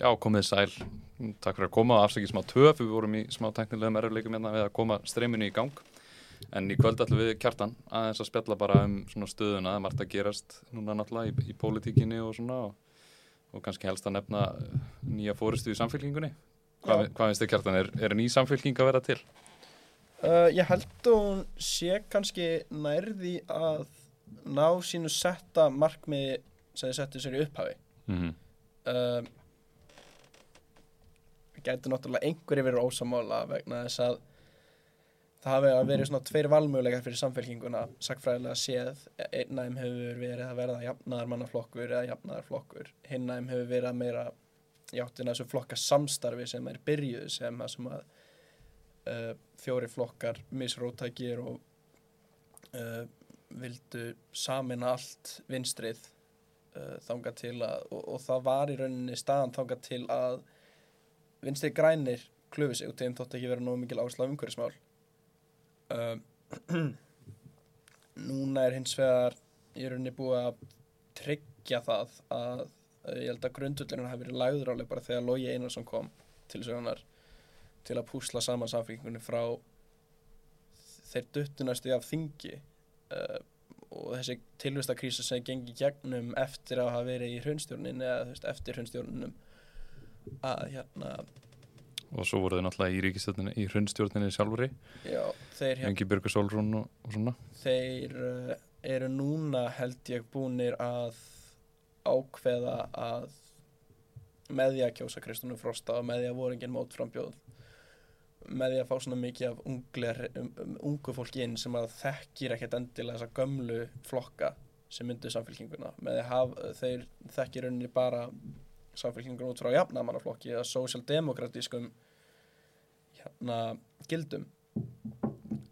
Já, komið sæl. Takk fyrir að koma og afsækja smá töf. Við vorum í smá teknilegum erfleikum hérna við að koma streyminu í gang. En í kvöld ætlum við kjartan aðeins að spjalla bara um svona stöðuna. Það er margt að gerast núna náttúrulega í, í pólitíkinni og svona og, og kannski helst að nefna nýja fóristu í samfélkingunni. Hvað, hvað finnst þið kjartan? Er, er ný samfélking að vera til? Uh, ég held að hún sé kannski nærði að ná sínu setta markmiði sem þið settu sér í upphafi. Mm -hmm. uh, Gæti náttúrulega einhverju verið ósamála vegna þess að það hafi að verið svona tveir valmöguleikar fyrir samfélkinguna sagfræðilega séð einn aðeim hefur verið að verða jafnaðarmannaflokkur eða jafnaðarflokkur. Hinn aðeim hefur verið að meira játtina þessu flokka samstarfi sem er byrjuð sem að, sem að uh, fjóri flokkar misrótækir og uh, vildu samina allt vinstrið uh, þanga til að og, og það var í rauninni staðan þanga til að vinstrið grænir klöfu sig og þeim þótt ekki vera nógu mikil áslag umhverfismál. Uh, núna er hins vegar í rauninni búið að tryggja það að ég held að grundullinu hafi verið lagður áleg bara þegar Lógi Einarsson kom til sögunar til að púsla saman samfélkingunni frá þeir duttunasti af þingi uh, og þessi tilvistakrísa sem gengi gegnum eftir að hafa verið í hrunstjórnin eða veist, eftir hrunstjórninum að hérna Og svo voru þið náttúrulega í ríkistjórninni, í hrundstjórninni sjálfuri. já, þeir, hérna, Björgur Solrún og, og svona. þeir uh, eru núna held ég búnir að ákveða að með því að kjósa Kristúnu Frosta og með því að voru engin mótframbjóð með því að fá svona mikið af ungler, um, um, ungu fólki inn sem að þekkir ekkert endilega þessa gömlu flokka sem myndu samfélkinguna með því að þeir þekkir rauninni bara samfélkinguna út frá jafnamannaflokki eða sósjaldemokratískum hérna gildum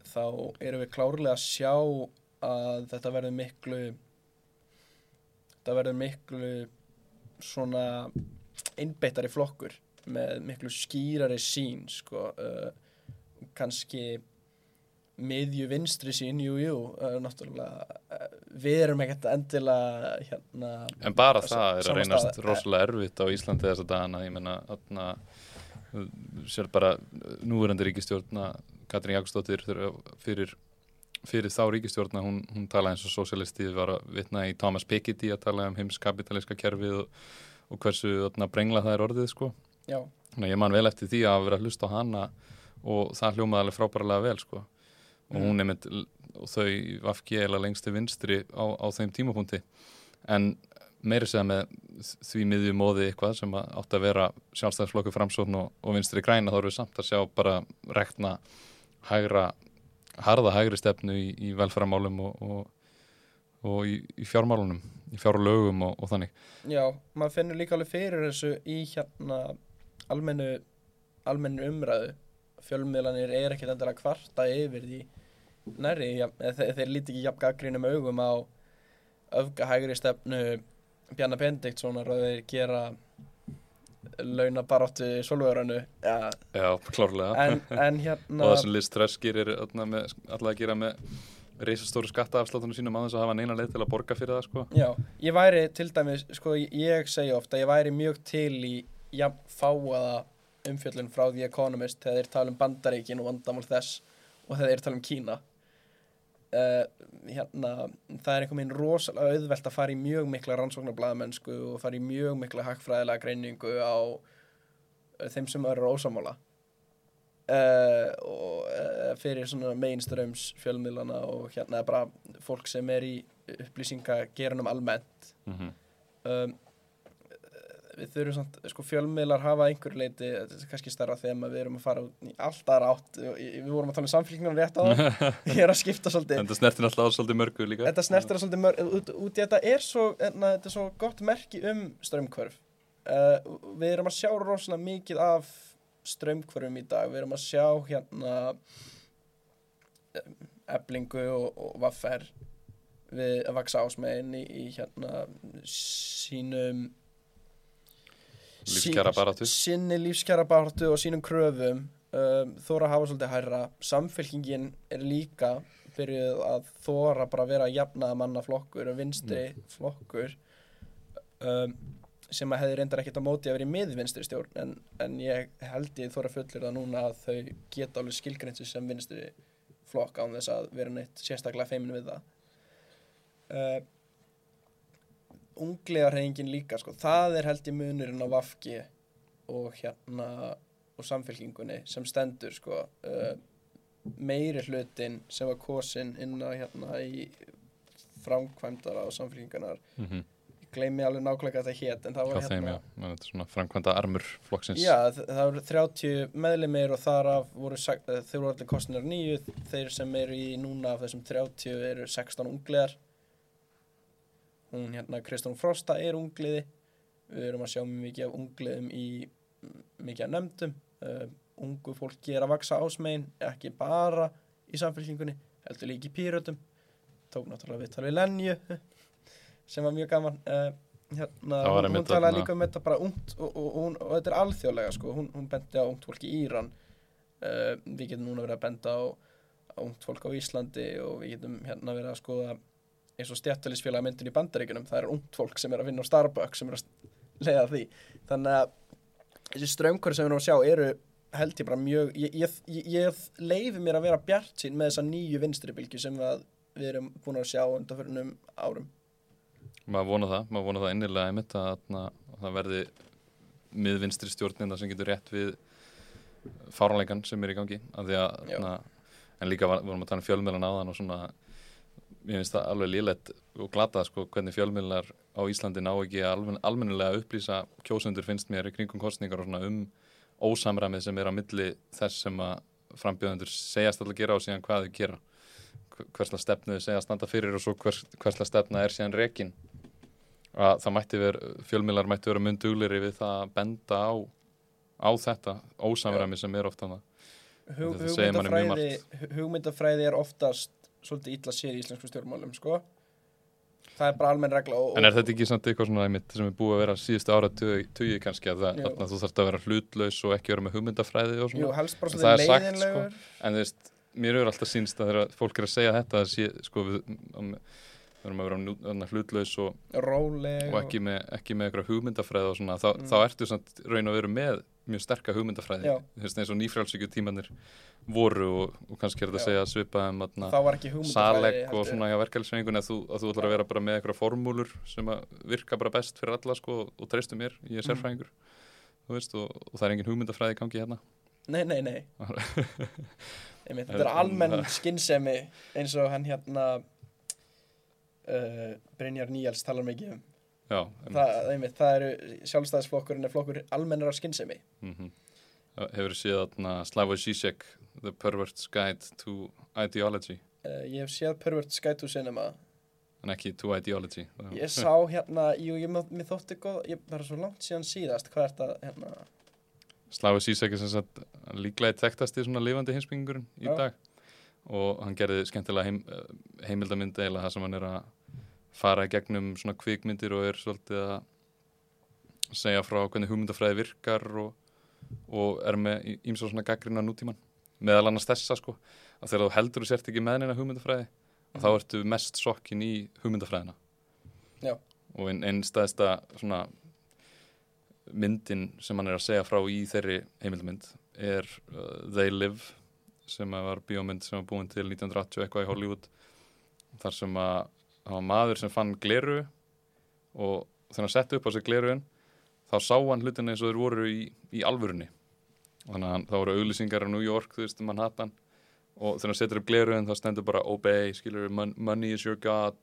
þá erum við klárlega að sjá að þetta verður miklu þetta verður miklu svona einbeittari flokkur með miklu skýrari sín sko uh, kannski miðju vinstri sín, jú, jú náttúrulega uh, við erum ekkert endilega hérna En bara það er að reynast stað. rosalega erfitt á Íslandi þess að dagana, ég menna sér bara núverandi ríkistjórna Katrín Jakobsdóttir fyrir, fyrir þá ríkistjórna, hún, hún talaði eins og sósialisti, var að vitna í Thomas Piketty að tala um heimskapitalíska kerfið og, og hversu þarna, brengla það er orðið sko. já, að ég man vel eftir því að vera að hlusta á hana og það hljómaði alveg frábærlega vel sko. Og hún er og þau vafki eiginlega lengst til vinstri á, á þeim tímapunkti. En meiri segja með því miðju móði eitthvað sem átt að vera sjálfstæðisflokku framsókn og, og vinstri græna þá erum við samt að sjá bara rekna hægra, harða hægri stefnu í, í velferðarmálum og, og, og í, í fjármálunum í fjárlögum og þannig. Já, maður finnur líka alveg fyrir þessu í hérna almennu almennu umræðu fjölmiðlanir er ekkert endilega kvarta yfir því nærri, ja, þeir, þeir líti ekki jafn gaggrínum augum á öfgahægri stefnu Bjarnar Bendiktssonar og þeir gera launabaráttu solvöranu ja, Já, klárlega. En, en hérna og það sem Liz Truss gerir alltaf að gera með reisastóru skattaafsláttunum sínum aðeins að hafa neina leið til að borga fyrir það sko. Já, ég væri til dæmis, sko, ég segi ofta, ég væri mjög til í jafn fáaða umfjöllun frá The Economist þegar þeir tala um bandaríkin og vandamál þess og þegar þeir tala um Kína. Uh, hérna, það er einhvern veginn rosalega auðvelt að fara í mjög mikla rannsóknarblæðamennsku og fara í mjög mikla hagfræðilega greiningu á uh, þeim sem eru ósamála. Uh, og uh, fyrir svona mainströms fjölmiðlana og hérna bara fólk sem er í upplýsingagerunum almennt mm -hmm. um, við þurfum samt, sko fjölmiðlar hafa einhver leiti, kannski stærra þegar við erum að fara í alltaf rátt við vorum að tala um samfélgnum rétt á það ég er að skipta svolítið. En það snertir alltaf svolítið mörgu líka. Þetta snertir svolítið mörg, út, út í þetta er svo, enna, þetta er svo gott merki um strömmkvörf uh, við erum að sjá rosalega mikið af strömmkvörfum í dag. Við erum að sjá hérna eblingu og, og vaffer við að vaksa ásmegin í, í hérna sínum Lífskjara baráttu. sinni lífskjara baráttu og sínum kröfum um, þóra hafa svolítið hærra. Samfélkingin er líka byrjuð að þóra bara vera jafnaða manna flokkur og vinstri flokkur um, sem að hefði reyndar ekkert á móti að vera í miðvinstri stjórn en, en ég held ég þóra fullir það núna að þau geta alveg skilgreinsu sem vinstri flokk án þess að vera neitt sérstaklega feimin við það. Uh, ungliðarhengin líka sko, það er held ég munurinn á Vafki og hérna og samfélkingunni sem stendur sko. Uh, meiri hlutin sem var kosin inn á hérna í framkvæmdara og samfélkingunar mm -hmm. ég gleymi alveg nákvæmlega hvað það hét en það var Hjá þeim, er svona framkvæmda armur flokksins. Já, það voru 30 meðlimir og þar af voru, eh, þeir voru allir kostnir nýju, þeir sem eru í núna af þessum 30 eru 16 ungliðar hún hérna Kristján Frosta er ungliði við erum að sjá mikið af ungliðum í mikið af nefndum. Uh, ungu fólki er að vaksa ásmegin ekki bara í samfélkingunni heldur líka í pýrötum tók náttúrulega við Lenju sem var mjög gaman. Uh, hérna, var hún, talaði líka um þetta bara ungt og, og, og, og þetta er alþjóðlega sko, hún, hún benti á ungt fólk í Íran. Uh, við getum núna verið að benda á ungt fólk á Íslandi og við getum hérna verið að skoða eins og stjættalisfélag myndin í bandaríkunum það er ungt fólk sem er að vinna á Starbucks sem er að leiða því. Þannig að þessi strömmkværi sem við erum að sjá eru held ég bara mjög ég, ég, ég, ég leifi mér að vera bjart sín með þessa nýju vinstribilgju sem að við erum búin að sjá undanförnum árum. Maður vona það, maður vona það innilega einmitt að, að, að það verði miðvinstri stjórnina sem getur rétt við fáranleikan sem er í gangi. Að, en líka vorum að tala um fjölmiðlan áðan og svona ég finnst það alveg lílegt og glatað sko hvernig fjölmiðlar á Íslandi ná ekki almen, almennilega upplýsa kjósundur finnst mér í kringum kostningar og svona um ósamræmið sem er á milli þess sem að frambjöðundur segjast alltaf að gera og síðan hvað þau gera. Hversla stefnu þau segja að standa fyrir og svo hvers, hversla stefna er síðan rekin. Að það mætti vera, fjölmiðlar mætti vera mun dugleri við það að benda á á þetta ósamræmi sem er ofta hugmyndafræði, hugmyndafræði er oftast svolítið illa sér í íslensku stjórnmálum sko. það er bara almenn regla og, En er þetta ekki samt eitthvað svona einmitt sem er búið að vera síðustu ára tugi kannski að, það, Jú. að þú þarfst að vera hlutlaus og ekki vera með hugmyndafræði og jú, svona helst bara sagt, sko. leiðinlegur en þú veist, mér er alltaf sínst að þegar fólk er að segja þetta að sé, sko, við um, við erum að vera hlutlaus og, róleg og ekki með, ekki með eitthvað hugmyndafræði og svona, þá, Mm. þá ertu samt raun og veru með mjög sterka hugmyndafræði. Eins og nýfrjálsíkju tímanir voru og, og kannski er þetta að segja svipað um atna, þá var ekki hugmyndafræði saleg og svona hjá verkefælisvengunni að þú, ætlar að vera bara með eitthvað formúlur sem að virka bara best fyrir alla sko, og, treystu mér, ég er Mm. sérfræðingur þú veist, og, og það er engin hugmyndafræði gangi hérna. Nei, nei, nei. Einmitt, þetta er En- almenn en- skinnsemi eins og hann hérna uh, Brynjar Níals talar mikið um. Já, það, einmitt, það eru sjálfstæðisflokkurinn er flokkur almennar skinnsemi mm hefur séð þarna Slavoj Žižek The Pervert's Guide to Ideology? Uh, ég hef séð Pervert Sky to Cinema. En ekki to Ideology. Ég sá hérna, jú, ég, mér þótti góð ég bara svo langt síðan síðast hvað er þetta hérna? Slavoj Žižek er sem sagt líklega tektasti svona lifandi heimsbyggingurinn í Já. dag. Og hann gerði skemmtilega heim, eh, heimildamynd eða það sem hann er að fara í gegnum svona kvikmyndir og er svolítið að segja frá hvernig hugmyndafræði virkar og, og er með ímsa svona gaggrina nútíman meðal annars þessa sko að þegar þú heldur þú sért ekki með neina hugmyndafræði að þá ertu mest sokkin í hugmyndafræðina. Já. og einn ein stæðsta svona myndin sem hann er að segja frá í þeirri heimildamynd er uh, They Live sem að var bíómynd sem var búin til 1980 eitthvað í Hollywood þar sem að það var maður sem fann gleru og þegar hann setti upp á sig gleruinn þá sá hann hlutin eins og þeir voru í, í alvörunni. Þannig að það voru auglýsingar á New York, þú veist, Manhattan. Og þegar hann setur upp gleruinn þá stendur bara obey, skilur, mon money is your god.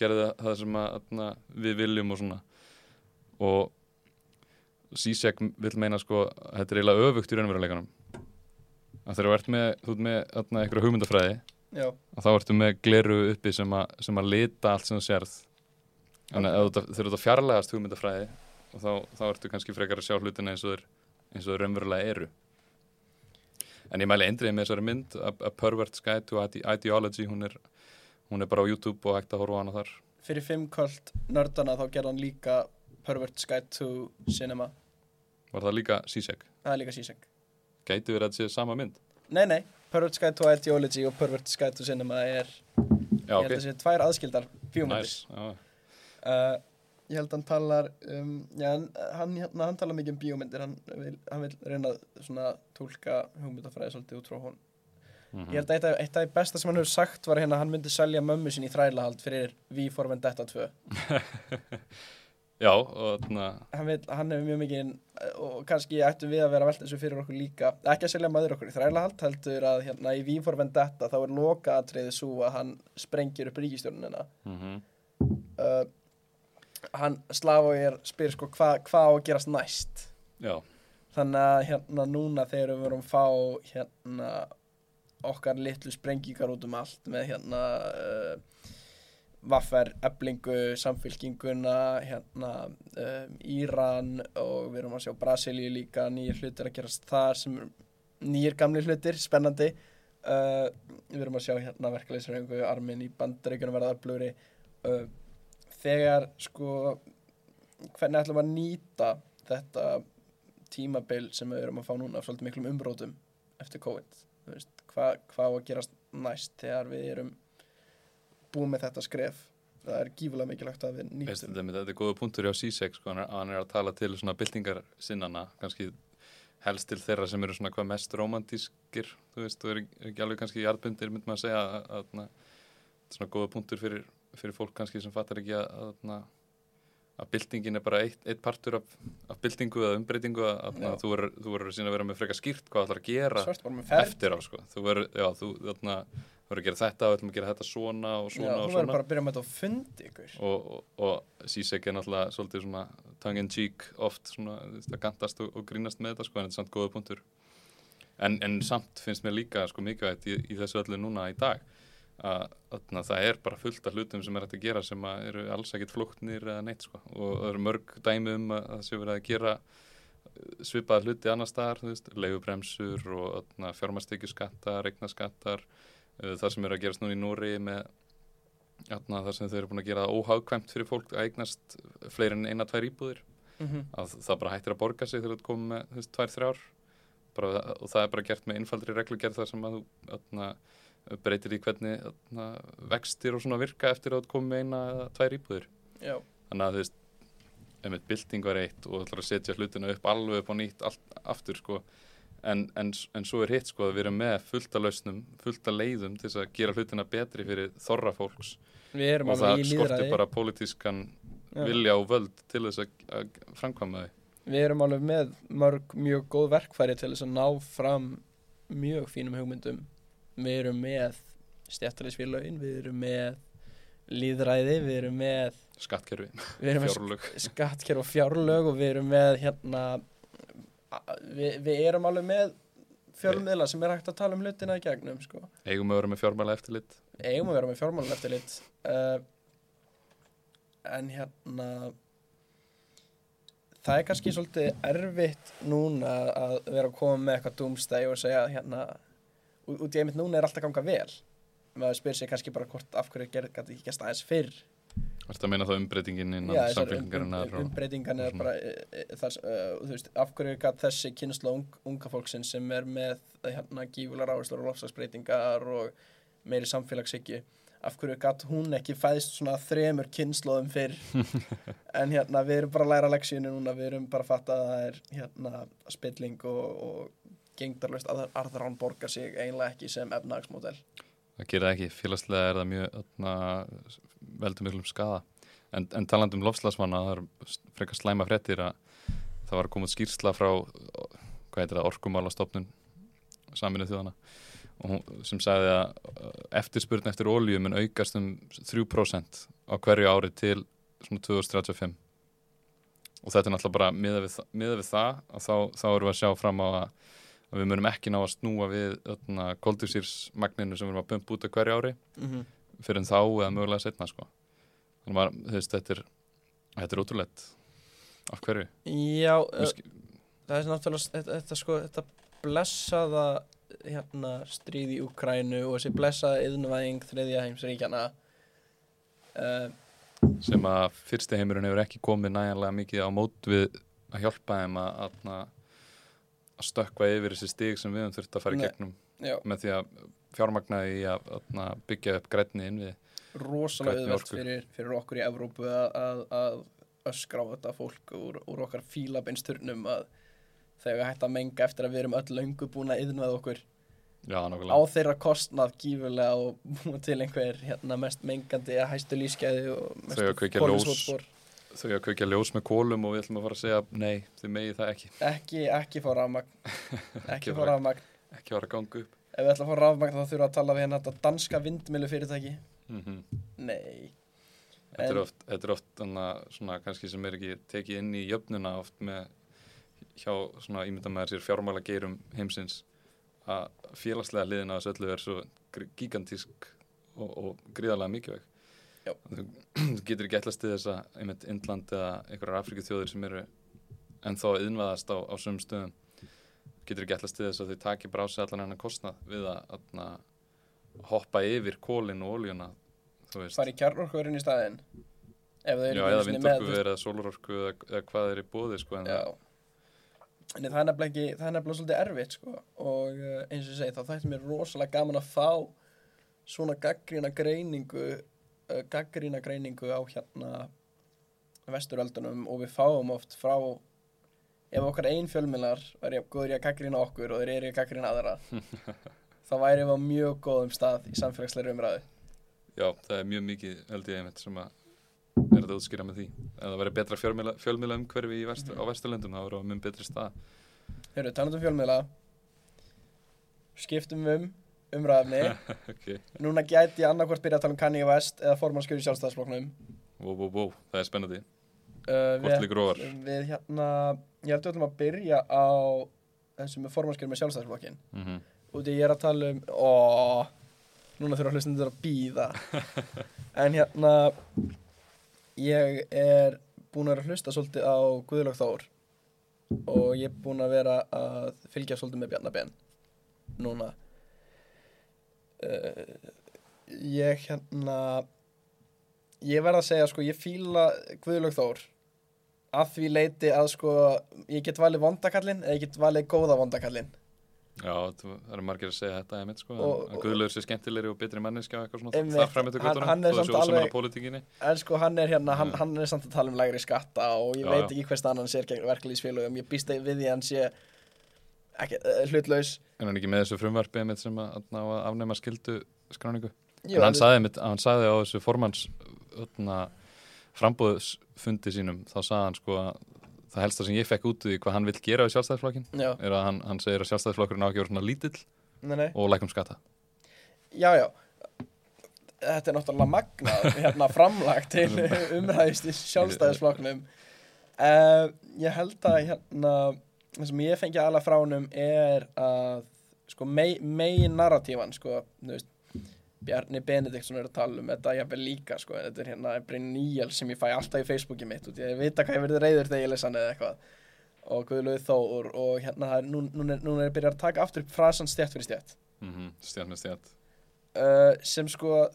Gerði það, sem að, atna, við viljum og svona. Og Zizek vil meina sko þetta er eiginlega öfugt í raunveruleikanum. Að þegar þú ert með, með atna, einhverja hugmyndafræði já, að þá ertu með gleru uppi sem að, sem að lita allt sem þú sérð. Þannig að þú ert að- fjarlægast hugmyndafræði og þá, þá ertu kannski frekar að sjá hlutina eins og og þeir raunverulega eru. En ég mæli eindrið með þessari mynd A, A Pervert's Guide to Ide- Ideology. Hún er, hún er bara á YouTube og hægt að horfa hana þar. Fyrir fimm kvöld nördana þá gerði hann líka Pervert Sky to Cinema. Var það líka Zizek? Það er líka síseng gæti verið að sé sama mynd? Nei, nei, Pervert Sky to Ideology og Pervert Sky to Cinema er já ég held að sé tvær aðskildar bíómyndir. Nice uh, ég held hann talar um, já, hann, hann, hérna, hann talar mikið um bíómyndir. Hann vil, hann vil reyna að svona tólka hugmyndafræði svolítið út frá hún Mhm. ég held að eitt eitt af því besta sem hann hefur sagt var hérna að hann myndi selja mömmu sín í þrælahald fyrir V for Vendetta 2 Já, og þarna, hann, vil, hann hefur mjög mikið og kannski ættum við að vera að velta þessu fyrir okkur líka. Ekki að selja maður okkur í þrælahald heldur að hérna í V for Vendetta þá er loka atriðið svo að hann sprengir upp ríkistjórnina mm uh, hann Slavóir spyr sko hvað hva á að gerast næst? Já, þannig að hérna núna þegar við vorum að fá hérna okkar litlu sprengingar út um allt með hérna uh, vaffer, eblingu, samfylkinguna hérna um, Íran og við erum að sjá Brasilíu líka, nýjir hlutir að gerast þar sem nýjir gamli hlutir, spennandi. Uh, við erum að sjá hérna verkefliðsröngu armin í bandaríkunum verða öflugri. Uh, þegar sko hvernig ætlum við að nýta þetta tímabil sem við erum að fá núna af svolítið miklum umrótum eftir COVID? Þú veist, hvað hva á að gerast næst þegar við erum búið með þetta skref. Það er gífulega mikilvægt að við nýtum þetta, er góða punktur hjá Sisek sko, hann, er, að tala til svona byltingar sinnana, kannski helst til þeirra sem eru svona hvað mest romantískir þú veist, þú er er ekki alveg kannski jarðbundir, myndi maður að segja að, að, að, svona góða punktur fyrir, fyrir fólk kannski sem fattar ekki að, að, að byltingin er bara eitt, eitt partur af, af byltingu eða umbreytingu að, þú verður síðan að vera með frekar skýrt hvað ætlar að gera eftir á sko. þú verður, já, þú þarna, verður að gera þetta og ætlum að gera þetta svona og Já, svona þú og verður svona. bara að byrja með þetta og fundi ykkur. Og, og, og Sisek er náttúrulega svolítið svona tongue in cheek oft svona þú veist, að gantast og, og grínast með þetta sko en þetta er samt góða punktur. En, en samt finnst mér líka sko mikilvægt í, í þessu öllu núna í dag að, að það er bara fullt af hlutum sem er hægt að gera sem að eru alls ekkit flóknir eða neitt sko. Og það eru mörg dæmi um að það sé verið að gera svipaða hluti annar staðar, leigubremsur og fjármastekjuskattar, regnaskattar uh, það sem er að gerast núna í Nóri með Játna, þar sem þau eru búin að gera það óhagkvæmt fyrir fólk að eignast fleiri en eina, tvær íbúðir. Mm -hmm. að það bara hættir að borga sig þegar þú komið með veist, tvær, þrjár. Bara, og það er bara gert með einfaldri reglugerð þar sem að þú játna, breytir í hvernig játna, vextir og svona virka eftir að þú komið með eina eða tvær íbúðir. Já, þannig að þú veist einmitt bylting var eitt og þú ætlar að setja hlutina upp alveg upp á nýtt allt, aftur sko en, en, en svo er hitt sko að við erum með fullta lausnum, fullta leiðum til að gera hlutina betri fyrir þorra fólks. Við erum og það skortir bara pólitískan Já. vilja og völd til þess að, framkvæma þau. Við erum alveg með mörg mjög góð verkfæri til þess að ná fram mjög fínum hugmyndum. Við erum með stjættalisfélögin, við erum með líðræði, við erum með, skattkerfi, við erum með fjárlög. skattkerf og fjárlög og við erum með hérna, við, við erum alveg með fjármiðla sem er hægt að tala um hlutina í gegnum, sko. eigum að vera með fjármæla eftirlit Eigum að vera með fjármálun eftir lit. Uh, en hérna, það er kannski svolítið erfitt núna að vera að koma með eitthvað dúmstæg og segja hérna út í einmitt núna er allt að ganga vel maður spyr sér kannski bara hvort af hverju ger, gæti ekki gæst aðeins fyrr Þetta meina þá umbreytingin innan Já, þessar um, um, samfélkingarinnar umbreytingan er bara e, e, þess, uh, þú veist, af hverju gæt þessi kynsla ung, unga fólksinn sem er með hérna gífulega áherslur og lofslagsbreytingar og meiri samfélagshyggju af hverju gæt hún ekki fæðist svona þremur kynnslóðum fyrr? En hérna við erum bara að læra leksíunu núna við erum bara að fatta að það er hérna spilling og, og gengdarlöst að arðrán borgar sig eiginlega ekki sem efnagsmódel það gerir það ekki, félagslega er það mjög öðna, veldur miklum skada en, en talandi um lofslagsmanna það er frekar slæma fréttir að það var komið skýrsla frá hvað heitir það, orkumálastofnun saminu þjóðana sem sagði að uh, eftirspurn eftir ólíu mun aukast um 3% á hverju ári til svona 2035 og þetta er náttúrulega bara miða við, miðað við það að þá, þá erum við að sjá fram á að, að við munum ekki ná að snúa við koldusýrsmagninu sem við erum að pumpa út á hverju ári. Mm -hmm. Fyrir en þá eða mögulega setna sko. þannig að veist, þetta er þetta er ótrúlegt. Af hverju? Já, sk- það er náttúrulega þetta, þetta sko, þetta blessaða hérna stríð í Ukrænu og þessi blessaða yðnvæðing þriðja heimsríkjana uh, sem að fyrsti heimurinn hefur ekki komið næjanlega mikið á mót við að hjálpa þeim að, að, að stökkva yfir þessi stig sem við höfum þurft að fara í gegnum já, með því að fjármagna í að, að byggja upp grænni inn við rosalega auðvelt fyrir, fyrir okkur í Evrópu að, að, að öskra á þetta fólk úr, úr okkar fílabeinsturnum að þegar hægt að menga eftir að við erum öll löngu búin að yðnað okkur. Já, á þeirra kostnað gífurlega og búin til einhver hérna, mest mengandi að hæstu lífskeiði og ljós. kolefnisfótspor. Þau að kveikja ljós með kólum og við ætlum að fara að segja nei, þið megið það ekki. Ekki, ekki fá rafmagn. Ekki fá- rafmagn ekki fara að ganga upp. Ef við ætlum að fá rafmagn þá þurfum við að tala við hérna þetta danska vindmilu fyrirtæki mm nei. Þetta er En- oft, þetta er oft þannig, svona, kannski sem er ekki tekið inn í jöfnuna oft með hjá svona ímynda með sér fjármála geirum heimsins að félagslega hliðin á þessu öllu er svo gigantísk og, og gríðarlega mikilvæg. Þú þú getur ekki ætlast til þess að einmitt Indland eða einhverjar Afriku þjóðir sem eru ennþá að innvaðast á, á sömum stöðum getur ekki ætlast til þess að þau taki sig allan hennar kostnað við að, að, hoppa yfir kólin og oljuna veist. Fara í þau Já, eða einu sinni með, vindorku eða sólarorku eða, eða hvað er í bóði sko, en En það er nefnilega ekki, það nefnilega svolítið erfitt sko og uh, eins og ég segi þá þætti mér rosalega gaman að fá svona gaggrína greiningu uh, gaggrína greiningu á hérna vesturöldunum og við fáum oft frá ef okkar ein fjölmiðlar væri góður í að gaggrína okkur og þeir eru í að gaggrína aðra þá væri við á mjög góðum stað í samfélagsleiri umræðu. Já, það er mjög mikið held ég einmitt sem að er þetta útskýra með því. Ef það væri betra fjölmiðla, umhverfi vest, Mhm. á vesturlöndum þá verður það mjög betri stað. Hörru, talandi um fjölmiðla skiptum um umræðafni ok, Núna gæti ég annarkvort byrja að tala um Kanye West eða formannskjöru í sjálfstæðisflokknum. Wow, wow, wow, það er spennandi. Uh, hvort líkur ofar við hérna, ég held að við ætlum að byrja á þessu með formannskjöru með sjálfstæðisflokkin mm -hmm. og því ég er að tala um ó, núna þurfa hlustundur að býða en hérna ég er búin að vera að hlusta svolítið á Guðlaug Þór. Og ég er búin að vera að fylgja svolítið með Bjarnabenn núna. Uh, ég hérna ég verð að segja sko ég fíla Guðlaug Þór að því leiti að sko ég get valið vondakallin eða ég get valið góða vondakallin Já, það það eru margir að segja þetta einmitt sko, Og- að Guðlaugur sé skemmtilegri og betri manneska og eitthvað svona þar fram eftir göttunum hann er samt alveg- En sko hann er hérna, hann, hann er samt að tala um lægri skatta og ég Já, veit ekki hvers annan sér gegn verkalýsfélögum, ég býst við því að hann sé ekki, uh, hlutlaus. En hann ekki með þessu frumvarpi einmitt sem að, að, að afnema skildu skráningu Jú, en hann við- sagði, einmitt, hann sagði á þessu formans öðna, frambóðsfundi sínum þá sagði hann sko að það helsta sem ég fekk út því hvað hann vill gera við sjálfstæðisflokkin Já, er að hann, hann segir að sjálfstæðisflokkurinn á vera svona lítill nei, nei, og lækum skatta. Já, já. Þetta er náttúrulega magnað hérna framlag til umræðist í sjálfstæðisflokknum. Uh, Ég held að hérna það sem ég fengi alveg frá honum er að sko megin narratífan sko, þú veist Bjarni Benediktsson er að tala um þetta jafnvel líka sko, þetta er hérna Brynn Níel sem ég fæ alltaf í Facebooki mitt og ég veit að hvað ég verði reyður þegar ég lesa hann eða eitthvað. Og Guðlaug Þór og hérna er, nú, nú, er, nú er ég byrjað að taka aftur frasan stjætt fyrir stjætt mm -hmm. stjætt með stjætt uh, sem sko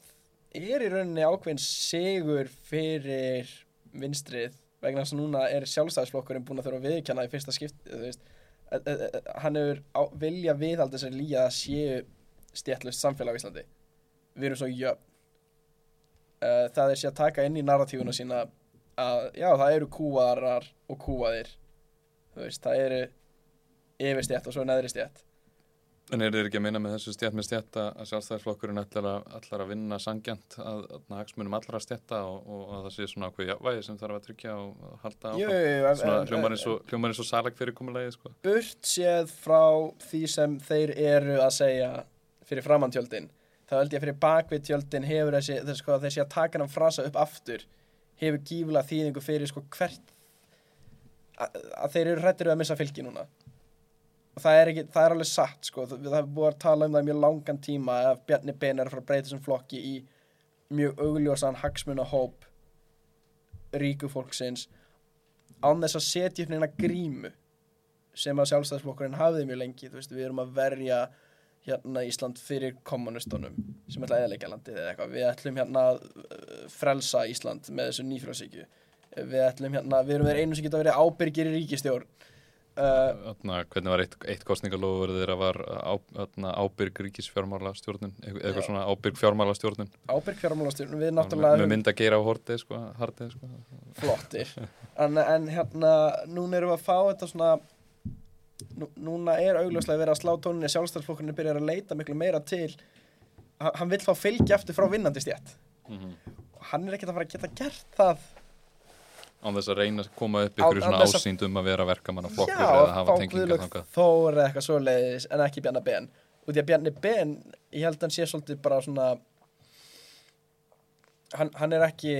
er í rauninni ákveðin sigur fyrir vinstrið vegna þess að núna er sjálfstæðisflokkurinn búin að þurfa að viðkjanna í fyrsta skipt hann á, vilja viðhaldi þessari líja að séu stjættlust samfélag á Íslandi við erum svo jöfn uh, það er sér að taka inn í narratífuna sína að já það eru kúarar og kúaðir veist það eru yfirstjætt og svo neðri stjætt En er þeir ekki að meina með þessu stjætt með stjætt að sjálfstæðisflokkurinn ætlar að, ætlar að vinna sangjant að, að hagsmunum allra stjætta og, og að það sé svona ákveð jafnvægi sem þarf að tryggja og halda áfram? hljómar eins og salag fyrir komulegi, sko. burt séð frá því sem þeir eru að segja fyrir framantjöldin þá held ég að fyrir bakvið tjöldin hefur þessi, þessi sko, þessi að taka hann frasa upp aftur hefur gífulega þýðingu fyrir sko hvert að, að þeir eru hrættir við að missa fylgi núna. Og það er, ekki, það er alveg satt sko, það er búið að tala um það í mjög langan tíma að Bjarni Ben er að fara að breyta þessum flokki í mjög augljósan hagsmuna hóp ríku fólksins án þess að setja upp neina grímu sem að sjálfstæðisflokkurinn hafði mjög lengi, þú veist, við erum að verja hérna Ísland fyrir kommunistunum sem ætla að eðleika landið eða eitthvað. Við ætlum hérna að uh, frelsa Ísland með þessu nýfrálsíkju við ætlum hérna, við erum þeir einu sem geta verið ábyrgir í ríkistjórn uh, Þarna, hvernig var eitt, eitt kostningalofur þeirra var á, þarna, ábyrg ríkisfjármála stjórnun eitthvað Já. svona ábyrg fjármála stjórnun ábyrg fjármálastjórn við með, náttúrulega með mynda geira á hortið sko, hardið sko. flottir. En, en hérna, núna erum við að fá þetta svona núna er augljóslega verið að slá tóninni sjálfstæðsflokkurinn byrjar að leita miklu meira til hann, vill fá fylgi aftur frá vinnandi stjætt mm og hann er ekkert að fara að geta gert það. Án þess að reyna að koma upp ykkur svona þess að- um vera verkamanna flokkur Já, eða hafa tengingar þangað. Þór eða eitthvað svoleiðis en ekki Bjarni Ben. Og því að Bjarni Ben, ég held að hann sé svolítið bara svona hann, hann er ekki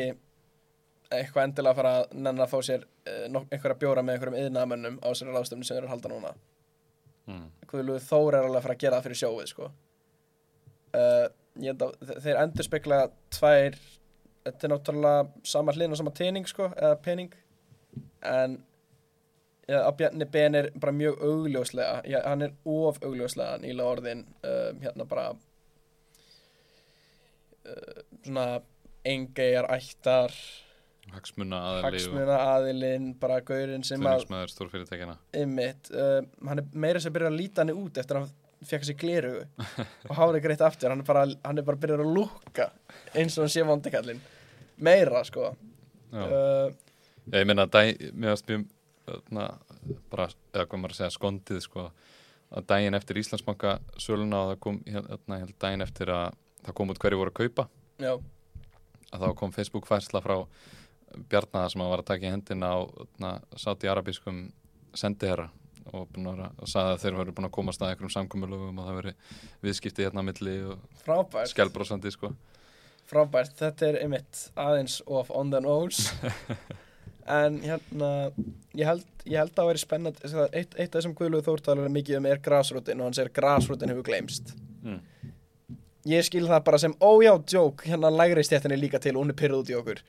eitthvað endilega að fara að nenna að fá sér uh, einhverja bjóra með einhverjum yðnaðamönnum á sér ráðstöfni sem þeir eru að halda núna mm. Guðlaug Þór er alveg að fara að gera það fyrir sjóið sko. uh, að þe- þeir endur spekla tvær þetta er náttúrulega sama hlinn og sama tening sko, eða pening en ja, að Bjarni Ben er bara mjög augljóslega ja, hann er of augljóslega nýla orðin uh, hérna bara uh, svona engeyjar ættar hagsmuna aðli og hagsmuna aðilinn bara gaurinn sem að stuðningsmaður stórfyrirtækina ymmit, uh, hann er meira sem byrjar að líta hann út eftir að hann fekk sér gleru og hárið greitt aftur, hann er bara, hann er bara byrjar að lúka eins og hann sé vondikallin meira sko. Já. uh, ég meina að mjög bara, eða hvað maður að segja skondið sko, að daginn eftir Íslandsbanka söluna og það kom hérna, daginn eftir að það kom út hverju voru að kaupa. Já, að þá kom Facebook færsla frá Bjarnaða sem að var að taka í hendina á na, sáti-arabískum sendiherra og, að sagði að þeir veru búin að komast að einhverjum samkommulögum og það veri viðskipti hérna á milli og skjálbrósandi sko. frábært, þetta er ymmit aðeins of on the nose. En hérna ég held, ég held að það veri spennand eitt, eitt af þessum Guðlúð Þórtalar mikið um er grasrútin og hann segir grasrútin hefur gleymst. Mm. ég skil það bara sem, ójá, djók hérna lægri stjættin er líka til og hún er pyrruð út í okkur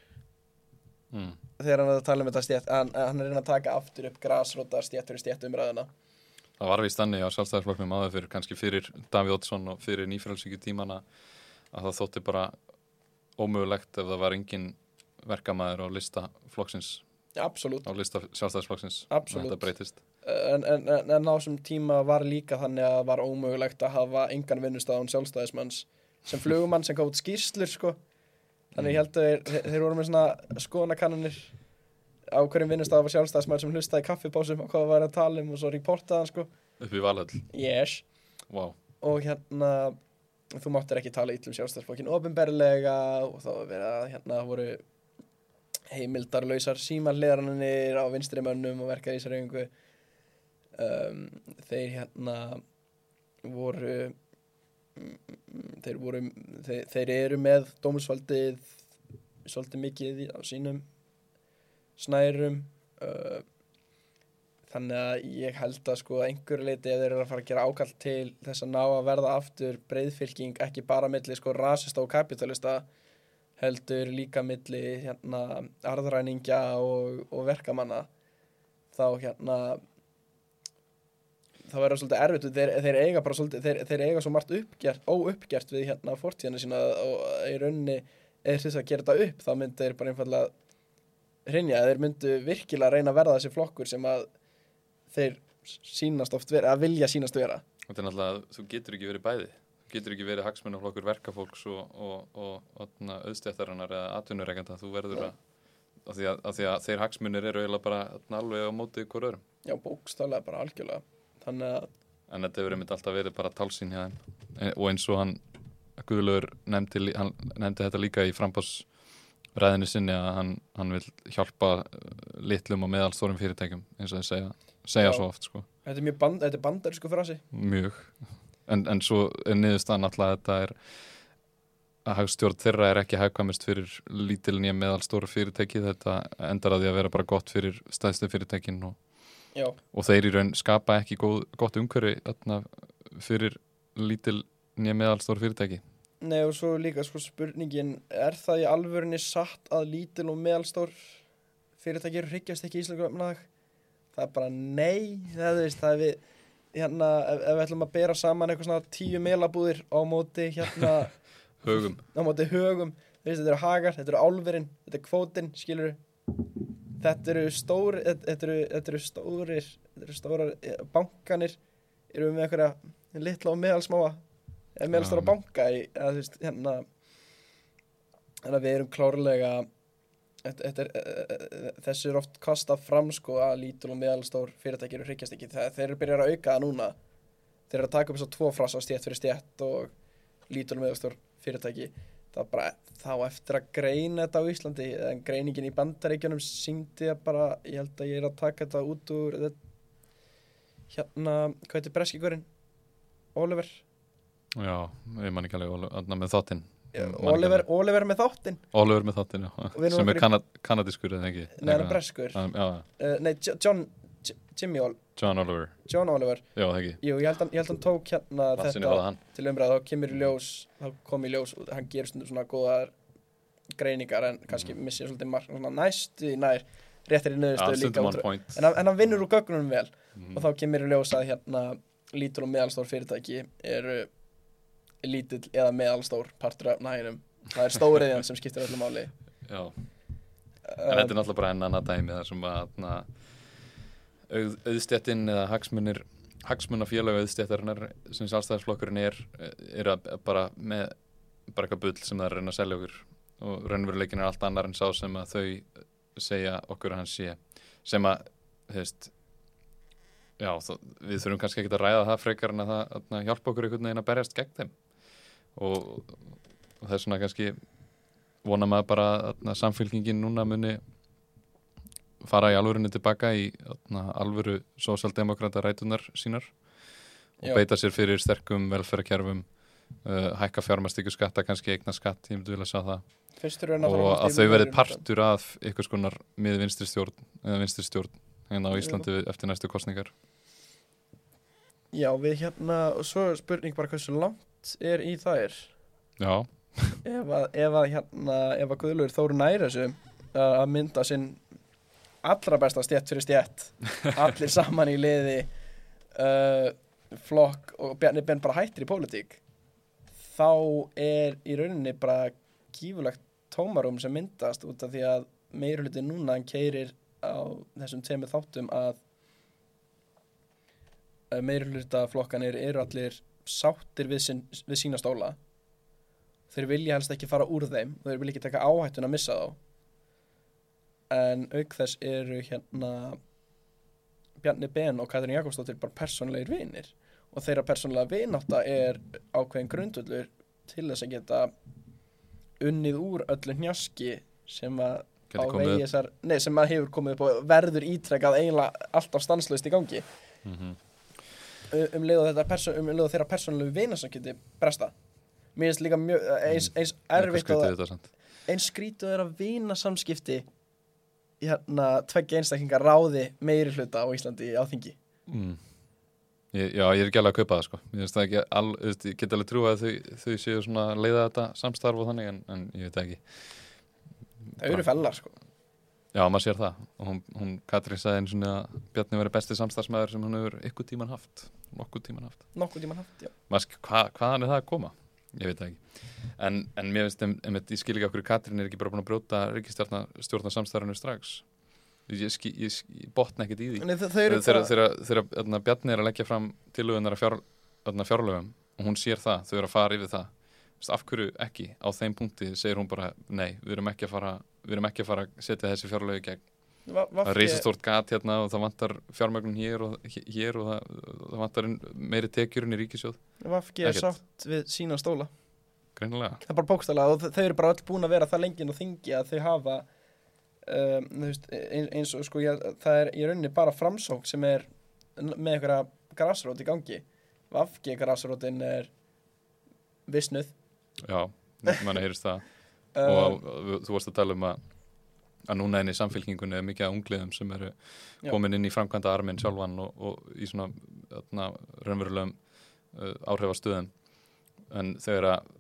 Mm. þegar hann er að tala um þetta stjætt hann, hann er að taka aftur upp grasróta stjætt fyrir stjætt umræðina Það var vist þannig á sjálfstæðarflokknum áður fyrir kannski fyrir Daví Oddsson og fyrir nýfrælsíkju tímana að það þótti bara ómögulegt ef það var engin verkamæður á lista flokksins, absolutt, á lista sjálfstæðarflokksins þetta breytist. en, en, en, en á þessum tíma var líka þannig að var ómögulegt að hafa engan vinnustaf án sjálfstæðismanns sem flugumann sem gátt skýrslur sko. Þannig ég held að þeir, þeir, voru með svona skoðanakannanir á hverjum vinnustaf var sjálfstæðismann sem hlustaði kaffipásum og hvað það var að tala um og svo reportaði hann sko. upp í valhöll, yes. wow. og hérna þú máttir ekki tala ítlum sjálfstæðsflokkin ofinberlega og þá að hérna voru heimildarlausar símanleðranir á vinstri mönnum og verkar í þessari yngu um, þeir hérna voru þeir voru þeir, þeir eru með dómusvaldið svolítið mikið á sínum snærum uh, þannig að ég held að sko einhverju leiti ef þeir eru að fara að gera ákall til þess að ná að verða aftur breyðfylking ekki bara milli sko rasista og kapitalista heldur líka milli hérna arðræningja og, og verkamanna þá hérna það verður svolítið erfitt þeir, þeir eiga bara svolítið þeir, þeir eiga svo margt uppgert, óuppgert við hérna fortíðina sína og í rauninni eða þess að gera þetta upp þá myndu þeir bara einfallega hrinja, þeir myndu virkilega reyna að verða þessi flokkur sem að þeir sínast oft vera, að vilja sínast vera Þetta er náttúrulega, þú getur ekki verið bæði. Þú getur ekki verið hagsmunaflokkur verkafólks og, og, og, og auðstjættarinnar eða atvinnureikanda. Þú verður að, að, því að, að því að þeir hagsmunir eru eiginlega bara alveg á móti hver öðrum. já, bókstaflega bara algjörlega þannig að, En þetta hefur einmitt alltaf verið bara talsýn hjá þeim. E- Og eins og hann, Guðlaugur nefndi, hann nefndi þetta líka í frambásræðinu sinni að hann, hann vil hjálpa eh, litlum og meðalstórum fyrirtækjum eins og þeir segja, segja Já. svo oft sko. þetta er mjög band, þetta er bandarísku frasi Mjög. En, en svo er niðurstaðan alltaf að þetta er að hagstjórn þeirra er ekki hagkvæmist fyrir lítil nýja meðalstóra fyrirtæki þetta endar að því að vera bara gott fyrir stæðstu fyrirtækin og, já, og þeir í raun skapa ekki góð, gott umhverfi þarna, fyrir lítil nýja meðalstóra fyrirtæki. Nei og svo líka sko spurningin er það í alvörinni satt að lítil og meðalstór fyrirtækir hryggjast ekki í Íslandu efnahag? Það er bara nei það, veist, það er við hérna, ef, ef við ætlum að bera saman eitthvað svona tíu melabúðir á móti hérna högum. Á móti högum. Veist, þetta eru hagar, þetta eru álverin þetta er kvótin, skilur þetta eru stóri þetta eru, þetta eru stórir þetta eru stórar eh, bankanir eru með einhverja litla og meðalsmáa eða meðalstóra Já. banka í, eða, veist, hérna þannig að við erum klárlega þetta, er, eh, eh, þessu er oft kastað fram sko að lítul og meðalstór fyrirtæki eru hryggjast ekki. Þeir, þeir eru byrjar að auka það núna. Þeir eru að taka upp að tvo frasa stjætt fyrir stjætt og lítul og meðalstór fyrirtæki það er bara þá eftir að greina þetta á Íslandi en greiningin í bandaríkjunum síndi að bara, ég held að ég er að taka þetta út úr þetta, hérna, hvað heitir breskigurinn Oliver. Já, ég man ekki alveg með þáttinn. Oliver. Oliver með þáttinn. Oliver með þáttinn, já. Sem er kanadískur eða ekki? Nei, hann er breskur. Uh, Nei, Jo- John, Jimmy Ol John Oliver, John Oliver. Já Jú, ég held hann, ég held hann tók hérna Vatsinni þetta hann. til umræð þá kemur í ljós í ljós, hann stundum svona góðar greiningar en kannski Mhm. missir svolítið svona næstu í nær réttir í nöðustöðu líka út en, hann- en hann vinnur úr gögnunum vel. Mhm. og þá kemur í ljós að hérna lítur og meðalstór fyrirtæki eru lítill eða meðalstór partur af næginum það er stóriðjan sem skiptir öllu máli. Já, en þetta er náttúrulega bara enn annað dæmi þar sem að na, auð, auðstéttin eða hagsmunir hagsmunafélag auðstéttarinnar sem sjálfstæðisflokkurinn er er að bara með bara eitthvað bull sem það er að reyna að selja okkur. Og raunveruleikin er allt annar en sá sem að þau segja okkur að hann sé. Sem að, veist já, þó, við þurfum kannski ekki að ræða það frekar en að það að hjálpa okkur einhvern veginn að berjast gegn þeim. Og, og það er svona kannski vona maður bara að samfélkingin núna muni fara í alvörunni tilbaka í atna, alvöru sósaldemokrata rætunar sínar og Já. beita sér fyrir sterkum velferðarkerfum uh, hækka fjármastíku skatta, kannski eigna skatt ég myndi vilja sjá það. Fyrstur er og að þau verði partur af einhvers konar mið vinstri stjórn eða vinstri stjórn hérna á Íslandi eftir næstu kostningar já við hérna og svo er spurning bara hversu langt er í þær? Já, ef að, ef að hérna ef að Guðlur Þóru næri þessu að mynda sinn allra besta stjætt fyrir stjætt allir saman í liði uh, flokk og Bjarni Ben bara hættir í pólitík. Þá er í rauninni bara gífulegt tómarum sem myndast út af því að meiri hluti núna hann keirir á þessum tveimur þáttum að meiri hluta flokkanir eru allir sáttir við, sin, við sína stóla. Þeir vilja helst ekki fara úr þeim þeir vilja ekki taka áhættun að missa þá en auk þess eru hérna Bjarni Ben og Katrin Jakobsdóttir bara persónulegir vinir. Og þeirra persónulega vinátta er ákveðin grundvöllur til þess að geta unnið úr öllu hnjaski sem að á vegi þessar, nei, sem að hefur komið upp og verður ítrekkað eiginlega alltaf stanslaust í gangi. Mm -hmm. um leið og þetta perso- um þeirra persónulegu vina sem geti bresta mér finnst líka mjög eins, eins erfitt þetta samt. eins skrítið er að vina samskipti hérna tveggja einstaklingar ráði meiri hluta á Íslandi á þingi. Mm. ég, Já, ég er ekki alveg að kaupa það sko. Ég ekki al, ég get alveg trú að þau, þau séu svona leiða þetta samstarf og þannig en, en ég veit ekki. Það eru fellar sko. Já, maður sér það. Og hún, hún Katrín sagði einu svona að Bjarni veri besti samstarfsmæður sem hann hefur ykkur tíman haft. Nokkuð tíman haft. Nokkuð tíma haft, já. Maður sk- hva, hvaðan er það að koma? Ég veit það ekki. En, en mér finnst, em, ég skil ekki okkur Katrín er ekki bara búin að brjóta ríkistjórna samstarfinu strax. Ég, ég, skil, ég botna ekkert í því. Nei, þegar, þarna, Bjarni er að leggja fram tilögunar að fjár, þarna, fjárlögum og hún sér það, þau eru að fara yfir það. Vist, af hverju ekki, á þeim punkti segir hún bara, nei, við erum ekki að fara ekki að fara setja þessi fjárlögu gegn það er reisastórt gat hérna og það vantar fjármögnun hér og, hér og það, það vantar meiri tekjurinn í ríkisjóð Vafki er sátt við sína stóla. Greinilega. Það er bara bókstælega og þau- eru bara öll búin að vera það lengin og þingi að þau hafa um, veist, eins, og sko ég, það er í rauninni bara framsók sem er með einhverja grasrót í gangi. Vafki grasrótin er visnuð. Já, manni heyrist það. Um, og þú- þú varst að tala um að að núna enn í samfélkingunni er mikið af ungliðum sem eru komin inn í framkvæmda arminn sjálfan og, og í svona þarna, raunverulegum uh, áhrifastöðum en þegar að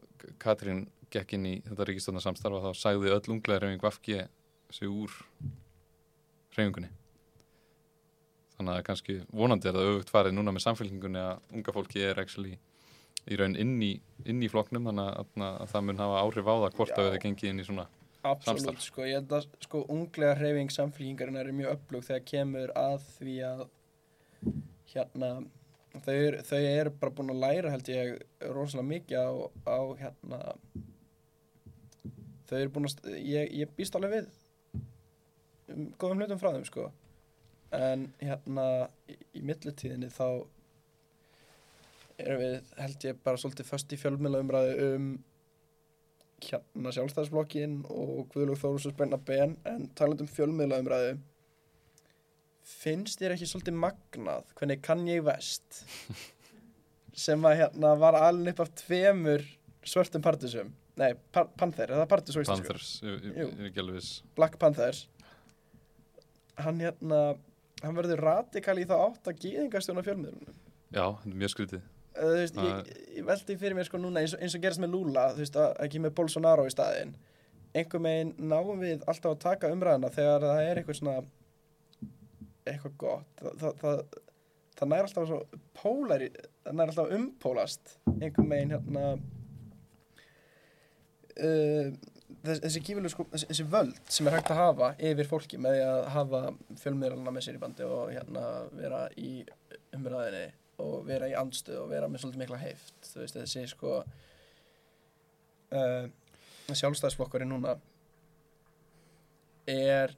Katrín gekk inn í þetta ríkistofnarsamstarfa þá sagði öll unglega reyfing Vafki sig úr reyfingunni þannig að kannski vonandi er það auðvögt farið núna með samfélkingunni að unga fólki er actually í raun inn í, inn í flokknum þannig að, að, að það mun hafa áhrif á það hvort Já. að við gengið inn í svona Absolutt, samstarf. sko, ég held að sko unglega hreyfing samfélkingarinnar er mjög öflug þegar kemur að því að hérna þau, eru- eru bara búin að læra held ég rosalega mikið á, á hérna þau eru búin að ég, ég býst alveg við um, góðum hlutum frá þeim sko en hérna í, í millitíðinni þá erum við held ég bara svolítið föst í fjölmiðla umræðu um hérna sjálfstæðisflokkin og Guðlug Þórusus Benna Ben en talandi um fjölmiðla umræðu finnst þér ekki svolítið magnað hvernig kann ég vest sem að hérna var alveg upp af tveimur svörtum partisum nei, pa Panther, er það partis á íslensku? Er Black Panthers. Hann hérna hann verður radikal í þá átt að gýðingastjóna fjölmiðlunum. Já, þetta er mjög skrítið þú veist, ég, ég veldi fyrir mér sko núna eins og, eins og gerist með Lula, þú veist, að ekki með Bolsonaro í staðinn. Einhver megin náum við alltaf að taka umræðina þegar það er eitthvað svona eitthvað gott. Það, það, það, það nær alltaf svo pólari, það nær alltaf umpólast einhver megin hérna uh, þess, þessi gífileg sko þessi, þessi völd sem er hægt að hafa yfir fólki með að hafa fjölmiðlana með sér í bandi og hérna vera í umræðinni og vera í andstöð og vera með svolítið mikla heift þú veist þessi sko uh, sjálfstæðsflokkurinn núna er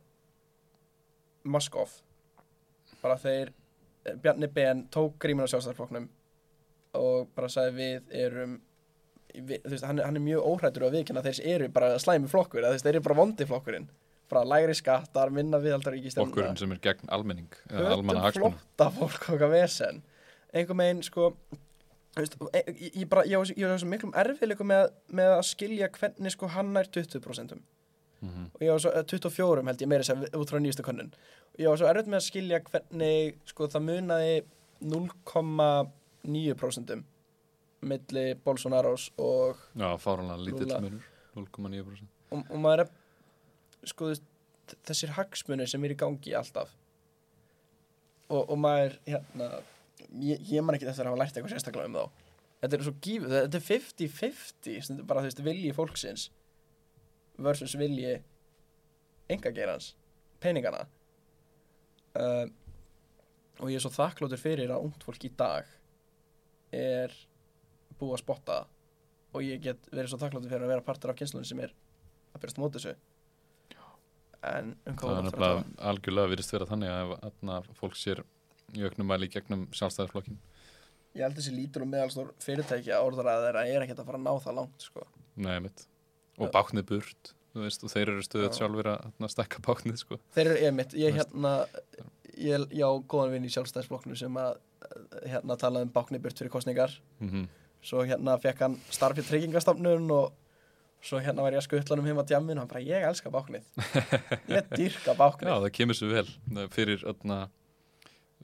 mask-off bara þeir eh, Bjarni Ben tók gríminn á sjálfstæðsflokknum og bara sagði við erum við, veist, hann, hann er mjög óhrættur að viðkynna þeir eru bara slæmi flokkur þeir eru bara vondi flokkurinn. Bara lægri skattar, minna viðaldar Flokkurinn sem er gegn almenning almanna hagsmunum flótta fólk og eitthvað vesen einhver megin sko veist, e- ég, ég bara, ég á ég á svo miklum erfiðleikum með, með að skilja hvernig sko hann nær 20% Mhm. og ég á svo eh, 24 held ég meira sem út frá nýjastu könnun. Og ég á svo erfitt með að skilja hvernig sko það munaði 0,9% milli Bolsonaros og, Já, fáranlega lítill munur 0,9% og, og maður er sko þessir hagsmunir sem er í gangi alltaf. Og, og maður hérna ég, ég man ekki eftir að hafa lært eitthvað sérstaklega um þá. Þetta er svo gífið, þetta er 50-50 stundum bara þú veist vilji fólksins versus vilji engageirans, peningana uh, og ég er svo þakkláttur fyrir að ungt fólk í dag er búið að spotta og ég get verið svo þakkláttur fyrir að vera partur af kynslunin sem er að byrjast móti þessu. En um hvað Það er að nefnilega tala? algjörlega virðist vera þannig að atna, fólk sér í auknum í gegnum sjálfstæðisflokkin ég held þessi lítur og meðalstór fyrirtæki að orðaræða þeirra er ekkert að fara að ná það langt sko. Nei, mitt Og Já. báknið burt þú veist, og þeir eru stöðut Já. sjálfur að atna, stækka báknið sko. þeir eru ég Þú veist. hérna ég, ég á góðan vinn í sjálfstæðisflokknu sem að eh, hérna talaði um bákniburt fyrir kostningar mm svo hérna fekk hann starf í tryggingastofnun og svo hérna var ég að skuttla um heim að djamin og hann bara, ég elska báknið ég dyrka Já, báknið það kemur svo vel er fyrir atna,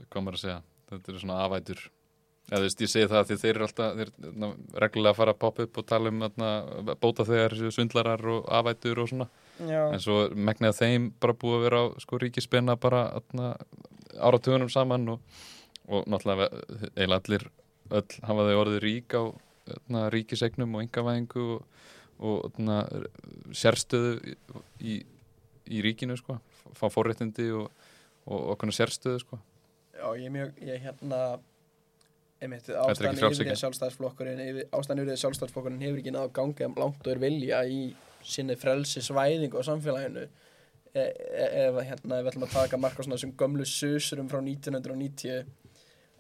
hvað maður að segja þetta eru svona afætur Já, þú veist, ég segi það að því þeir eru alltaf þeir, na, reglulega að fara að poppa upp og tala um atna, bóta þegar svindlarar og afætur og svona. Já, en svo megnið að þeim bara búið að vera á sko ríkispenna bara áratugunum saman og, og náttúrulega eiginlega allir öll hafa þau orðið rík á atna, ríkisegnum og engavæðingu og, og atna, sérstöðu í, í, ríkinu sko, fá forréttindi og, og okkur sérstöðu sko. Já, ég er mjög, ég hérna einmitt, er ástæðan yfir því að sjálfstæðisflokkurinn yfir- ástæðan yfir því að sjálfstæðisflokkurinn hefur ekki náðu að ganga langt og er vilja í sinni frelsi svæðingu á samfélaginu. E e ef að, hérna, við ætlum að taka marka svona þessum gömlu susurum frá 1990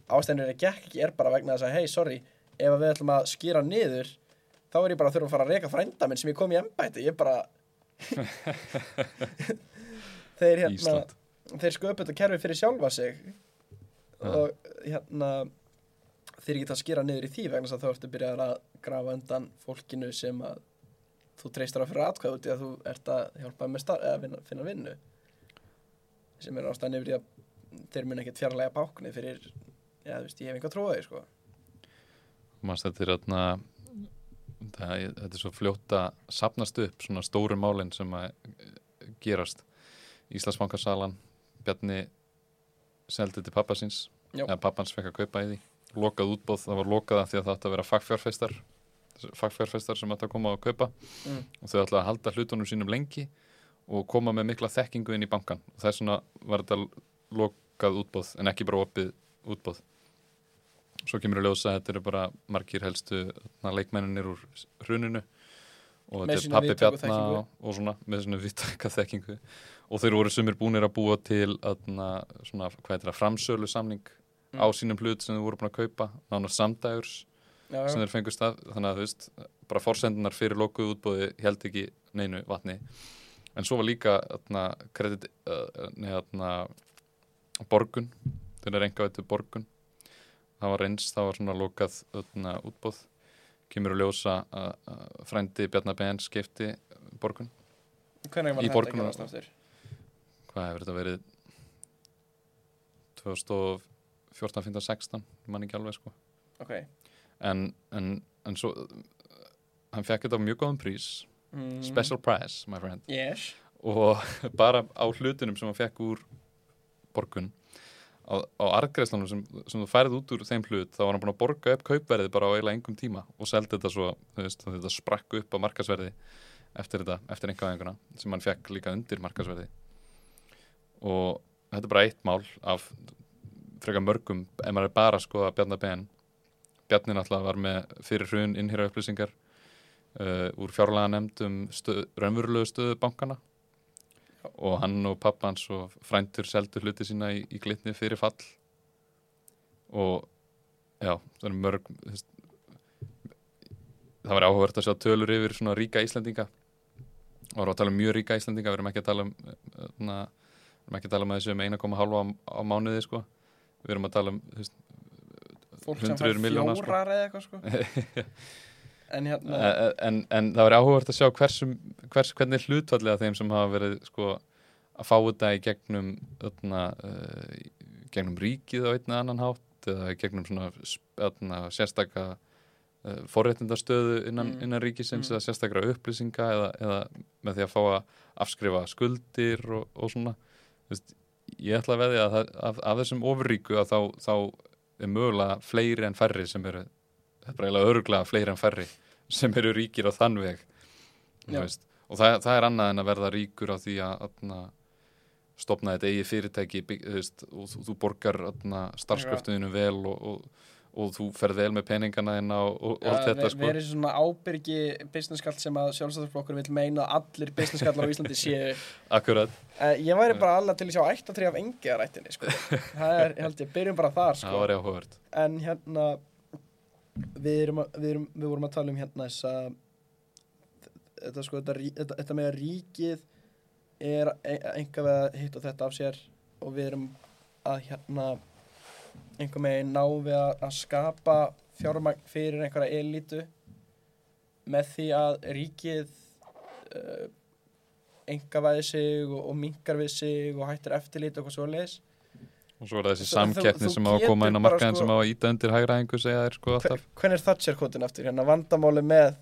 ástæðan er að gekk ekki er bara vegna þess að hei, sorry, ef að við ætlum að skýra niður þá er ég bara að þurfa að fara að reyka frænda minn sem ég kom í embæti, ég bara þeir hérna Ísland. þeir sköpu þetta kerfi fyrir sjálfa sig. Og hérna þeir geta að skýra niður í því vegna þá ertu byrjað að grafa undan fólkinu sem að þú treystur á fyrir atkvæð út í að þú ert að hjálpa með star eða vinna, finna vinnu. Sem er ástæðan yfir því að þeir mun ekkert fjarlæga báknið fyrir já þú veist ég hef enga trúið sko. Manst þetta er það, þetta er svo fljótt að sapnast upp svona stóru málin sem að gerast. Íslandsbankarsalan Bjarni seldi til pappa síns Já. eða pappans fekk að kaupa í því. Lokað útbóð, það var lokað af því að það átti að vera fagfjárfeistar fagfjárfestar sem ætla að koma og kaupa. Mm. og þau ætla að halda hlutunum sínum lengi og koma með mikla þekkingu inn í bankan og þess vegna var þetta lokað útbóð en ekki bara opið útbóð svo kemur að ljósa að þetta eru bara margir helstu leikmenninir úr hruninu og þetta er pappi þekkingu. og, svona með svona vittaka þekkingu. Og þeir voru sumir búnir að búa til aðna, svona, hvað heitir það, framsölu samning Mm. á sínum hlut sem þeir voru búin að kaupa nánar samdægurs sem þeir fengust af þannig að þú veist, bara forsendunar fyrir lokuð útbóði held ekki neinu vatni. En svo var líka atna, kredit, nei, atna, borgun þeir er enga veitu borgun. Það var eins, það var svona lokað atna, útbóð kemur að ljósa að frændi Bjarnar BN skipti borgun. Hvernig var þetta borgunum. að aftur? hvað hefur þetta verið? 2014, 15, 16 mann ekki alveg sko. Ok. En, en, en svo hann fekk þetta á mjög góðum prís. Mm. special price, my friend. Yes. Og bara á hlutunum sem hann fekk úr borgun á, á argreðslunum sem, sem þú færið út úr þeim hlut þá var hann búin að borga upp kaupverðið bara á eiginlega engum tíma og seldi þetta svo, þú veist, þetta sprakk upp á markasverði eftir þetta, eftir einhverjum sem hann fekk líka undir markasverði og þetta er bara eitt mál af frekar mörgum ef maður er bara að skoða Bjarnar Ben. Bjarni náttúrulega var með fyrir hrun innhýra upplýsingar uh, úr fjárlega nefndum stöð, raunverulegu stöðu bankana og hann og pappa hans og frændur seldu hluti sína í, í glitni fyrir fall. Og já, það er mörg það var áhugavert að sjá tölur yfir svona ríka Íslendinga. Og var að tala um mjög ríka Íslendinga við erum ekki að tala um na, við erum ekki að tala um þessu um 1,5 á, á mánuði sko. Við erum að tala um þú veist, Fólk sem Hundruð fær milljóna, sko. fjórar eða eitthvað sko En hérna en, en, en það var áhugavert að sjá hversum, hvers, hvernig hlutfallið af þeim sem hafa verið sko, að fá þetta í gegnum öðna, uh, í gegnum ríkið á einn eða annan hátt eða gegnum svona öðna, sérstaka uh, forréttindastöðu innan, Mm. innan ríkisins Mm. eða sérstakra upplýsinga eða, eða með því að fá að afskrifa skuldir og, og svona Þú veist, ég ætla að veðja að af þessum ofurríku að þá, þá er mögulega fleiri en færri sem eru þetta er bara eiginlega öruglega fleiri en færri sem eru ríkir á þann veg og það, það er annað en að verða ríkur á því að atna, stopna þetta eigi fyrirtæki bygg, veist, og þú, þú borgar starfskröftuðinu vel og, og, og þú ferð vel með peningana og, og allt þetta sko. verið svona ábyrgi businesskall sem að sjálfstæðarflokkur vil meina að allir businessskallar á Íslandi séu akkurat, uh, Ég væri bara alveg til að sjá ættatri af engiðarættinni sko. Það er, ég held ég, byrjum bara þar það sko. var áhugavert En hérna við, erum að, við, erum, við vorum að tala um hérna þessa þetta sko, þetta, þetta, þetta með að ríkið er einhver við að hitta þetta af sér og við erum að hérna einhver megin ná við að, að skapa fjármagn fyrir einhverja elítu með því að ríkið uh, engavæði sig og, og minkar við sig og hættir eftirlit og eitthvað svo leis og svo er það þessi samkeppni sem á að koma inn á markaðin sko- sem á að íta undir hægraðingu segja þér sko alltaf Hvernig er Thatcher kvotin eftir hérna vandamáli með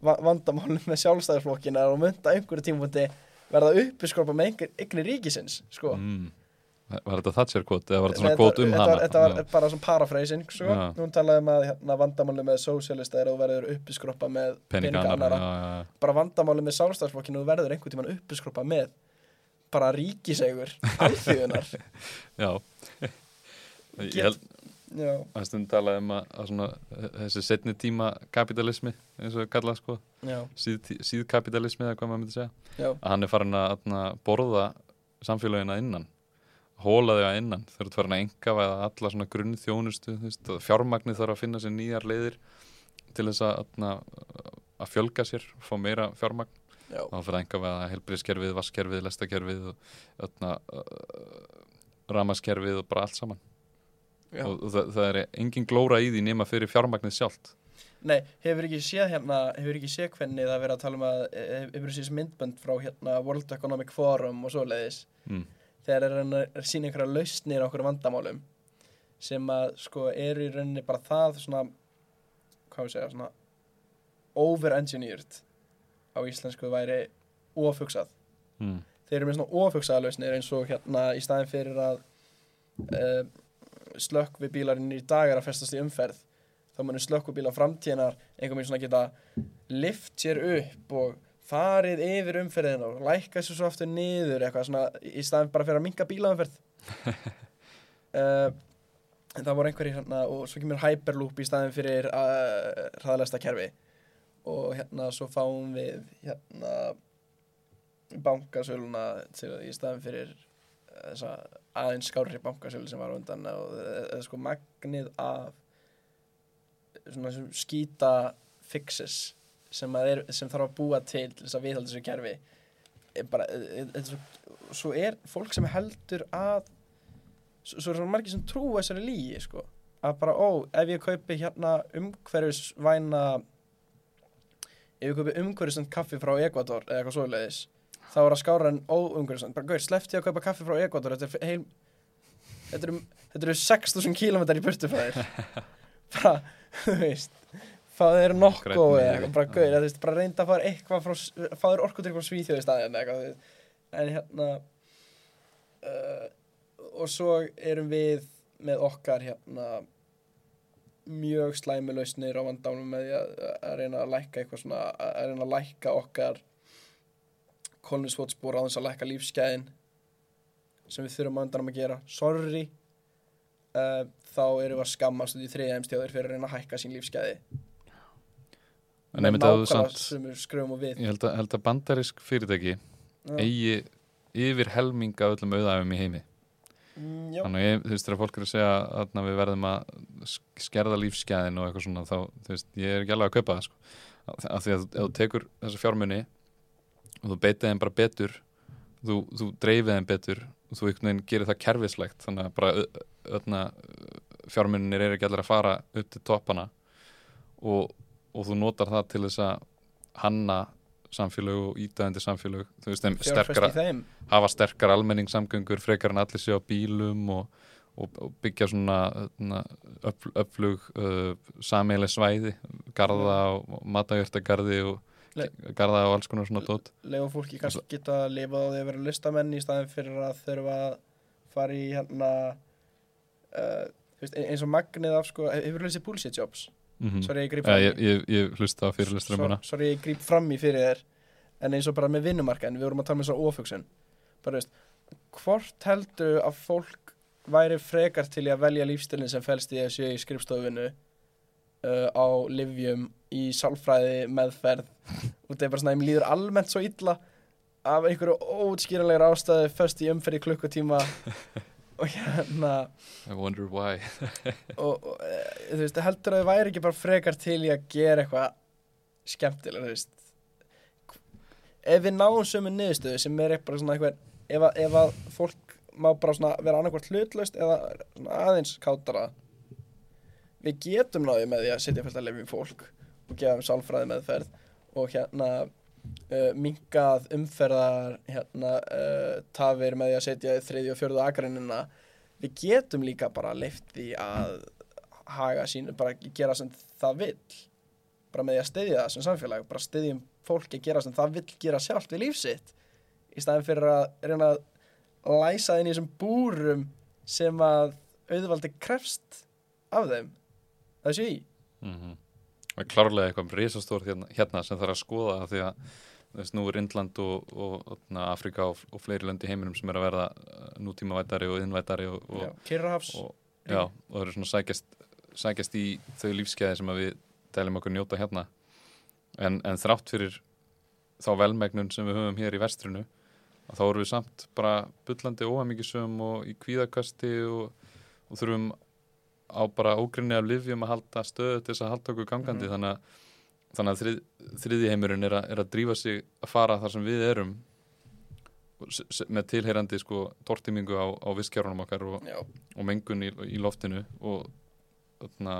va vandamáli með sjálfstæðarflokkin er að mynda einhverju tímfundi verða uppiskorpa með einhver, einhverju ríkisins sko. mm. var þetta Thatcher kvot eða var þetta svona kvot um þetta, hana var- þetta var bara svona paraphrasing sko. Já. hún talaði um að hérna, vandamáli með sósialista er að verður uppiskorpa með peninga peninga annara annara já, já, já. bara vandamáli með sjálfstæðarflokkin og verður einhvern tímann uppiskorpa með bara ríkisegur alþjóðunar já. ég held að stund talaði um að, að svona, þessi setni tíma kapitalismi eins og kallað sko. Síð, síðkapitalismi eða hvað maður myndi segja. Já, að hann er farin að, að borða samfélagina innan. Hóla þau að innan. Þau eru farin að enga eða alla svona grunn þjónustu fjármagnið þarf að finna sér nýjar leiðir til þess að, að, að fjölga sér fá meira fjármagn. já. Þá fyrir að enga veða helbriðskerfið, vasskerfið, lestakerfið og öðna, uh, ramaskerfið og bara allt saman já. og það, það er engin glóra í því nema fyrir fjármagnið sjálft Nei, hefur ekki séð hérna, hefur ekki séð hvernig það verið að tala um að, eh, hefur séð myndbönd frá hérna World Economic Forum og svoleiðis, mm. þegar er hann að sína einhverja lausnir á okkur vandamálum sem að sko eru í rauninni bara það svona, hvað við segja, svona over-engineered á íslensku væri ofugsað. Mm. Þeir eru með svona ofugsaða lausnir eins og hérna í staðin fyrir að uh, slökk við bílarinn í dag er að festast í umferð þá þá muni slökkubíla framtíðinar einhver minn svona geta lift sér upp og farið yfir umferðin og lækka sér svo aftur niður eitthvað svona í staðin bara fyrir að minka bílaumferð uh, en það voru einhverjir hérna og svo kemur Hyperloop í staðin fyrir uh, hraðalæsta kerfi og hérna svo fáum við hérna bankasöluna í staðin fyrir þessa aðeins skárri bankasölu sem var undan og eða sko magnið af svona skýta fixes sem, er, sem þarf að búa til þess að viðhalda þessu kerfi. Er bara, er, er, svo, svo er fólk sem heldur að svo, svo er svona margir sem trú þessari lígi sko. Að bara, ó, ef ég kaupi hérna umhverfisvæna ef ég kaupi umhverfisvænt kaffi frá Ecuador eða eitthvað svoleiðis þá er það skára en óumhverfisvænt bara, gauður, sleppti að kaupa kaffi frá Ecuador þetta er heil þetta eru, eru 6.000 km í burtu frá þér bara, þú veist það er Grænn eða bara gauður, þú veist, bara reynda að fara eitthvað frá, fá þér orkudrykk frá Svíþjóð í staðin eitthvað, þú veist. en hérna uh, og svo erum við með okkar hérna mjög slæmi lausnir á vandánum með því að, að reyna að lækka eitthvað svona, að reyna að lækka okkar kólnisfótspor á þess að lækka lífsgæðin sem við þurfum á undanum að gera sorry uh, þá erum við að skammast út í þriðjæmstjóðir fyrir að reyna að hækka sín að þú nákvæmlega samt, sem við skröfum og við ég held að, held að bandarisk fyrirtæki Já. eigi yfir helminga af öllum auðæfum í heimi. Mm, Þannig ég, þú veist, þegar fólk er að segja að við verðum að sk- skerða lífsgæðin og eitthvað svona, þá, þú veist, ég er ekki alveg að kaupa það, sko. Af því að ef þú tekur þessa fjármunni og þú beitið þeim bara betur, þú, þú dreifið þeim betur og þú einhvern veginn gerir það kerfislegt, þannig að bara öðna, fjármunninir er ekki allir að fara upp til toppana og, og þú notar það til þess að hanna samfélög og ídæðandi samfélög, þú veist, þeim sterkara þeim. hafa sterkar almenningssamgöngur frekar en allir sé á bílum og, og, og byggja svona öfl, öflug uh, sameiginlega svæði garða og matagjörtagarði og garða og alls konar svona dót. lega fólki kannski geta að lifa á því að vera listamenn í staðin fyrir að þurfa að fara í hérna uh, eins og magnið af sko, hefur lesið bullshit jobs mm sorry ég grýp ja, fram ég, ég, ég hlusta á fyrirlistur um hana sorry ég grýp fram í fyrir þér en eins og bara með vinnumarkaðin, við vorum að tala með svo ofugsun bara veist, hvort heldur að fólk væri frekar til að velja lífstilin sem felst í þessu í skrifstofinu uh, á livjum í sálfræði meðferð? Og það er bara svona, þeim líður almennt svo illa af einhverju óutskýranlegur ástæðu föst í umferð í klukkutíma og hérna I wonder why. Og, og e, þú veist, heldur að þau væri ekki bara frekar til í að gera eitthvað skemmtilega, þú veist? Ef við náum sömu niðurstöðu sem er bara svona eitthvað ef að, ef að fólk má bara svona vera annarkvort hlutlaust eða aðeins kátara við getum náðið með því að setja fylgt að lefum fólk og gefa þeim sálfræði meðferð og hérna uh, minkað umferðar hérna uh, tafir með því að setja þriðju og fjörðu agreinina við getum líka bara leift því að haga sínu, bara gera sem það vill. Bara með því að styðja það sem samfélag bara styðjum fólki að gera sem það vill gera sjálft við lífsitt í staðin fyrir að reyna að læsa inn í þessum búrum sem að auðvaldi krefst af þeim. Það sé í. Mm -hmm. Og klárlega eitthvað risastór hérna, hérna sem þarf að skoða af því að þess, nú er Indland og, og, og Afrika og, og fleiri lönd í heiminum sem er að verða uh, nútímavættari og innvættari og, og, Já, og, það eru svona sækjast, sækjast í þau lífskeiði sem að við dælum okkur njóta hérna. En, en þrátt fyrir þá velmegnun sem við höfum hér í vestrinu að þá erum við samt bara bullandi óhamíkisum og í kvíðakasti og, og þurfum á bara ógrinni af livjum að halda stöðu til þess að halda okkur gangandi. Mhm. þannig að, þannig að þrið, þriði heimurinn er, er að drífa sig að fara þar sem við erum með tilheyrandi sko tortimingu á, á visskjárunum okkar og, og mengun í, í loftinu og, þarna,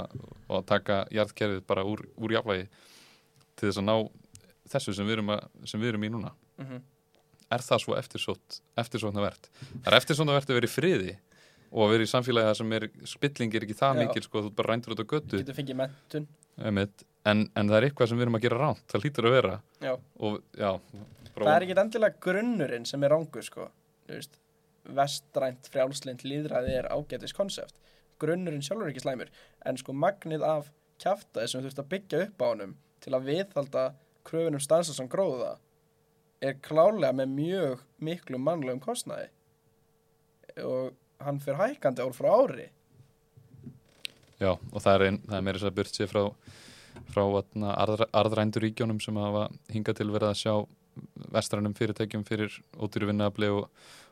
og að taka jarðkerfið bara úr, úr jafnvægi til þess að ná þessu sem við erum, að, sem við erum í núna. Mhm. Er það svo eftirsótt eftirsóttnavert það er eftirsóttnavert að vera í friði og að vera í samfélagi þar sem er spilling er ekki það Já. mikil sko, þú bara rændur út á götu. Getur fengið mentun einmitt, en, en það er eitthvað sem við erum að gera ránt það hlýtur að vera. Já, og já, það er ekki endilega grunnurinn sem er rángur sko. Þú veist, vestrænt frjálslind líðræði er ágætis konsept. Grunnurinn sjálfur er ekki slæmur. En sko magnið af kjaftaði sem þurft að byggja upp á honum til að viðhalda kröfunum stansa sem gróða er klálega með mjög miklu mannlegum kostnaði. Og hann fyrir hækandi ár frá ári Já, og það er, ein, það er meira þess að burt sér frá, frá atna, arð, arðrændu ríkjónum sem hafa hingað til verið að sjá vestrænum fyrirtækjum fyrir ódýru vinnaðabli og,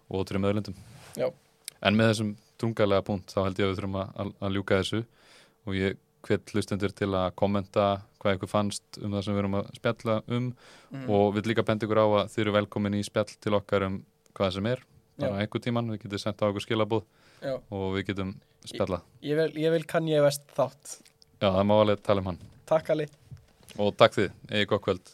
og ódýru möðlundum. Já. En með þessum drungalega punkt þá held ég að við þurfum að, að, að ljúka þessu og ég hvet hlustendur til að kommenta hvað ykkur fannst um það sem við erum að spjalla um mm. og við líka benda ykkur á að þið eru velkomin í spjall til okkar um hvað sem er, bara einhver tíman, við getum sendt á okkur skilabúð Já. og við getum spjalla. ég, vil, ég vil kann ég vest þátt Já, það má alveg tala um hann. Takk Ali Og takk þið, eigi gott kvöld.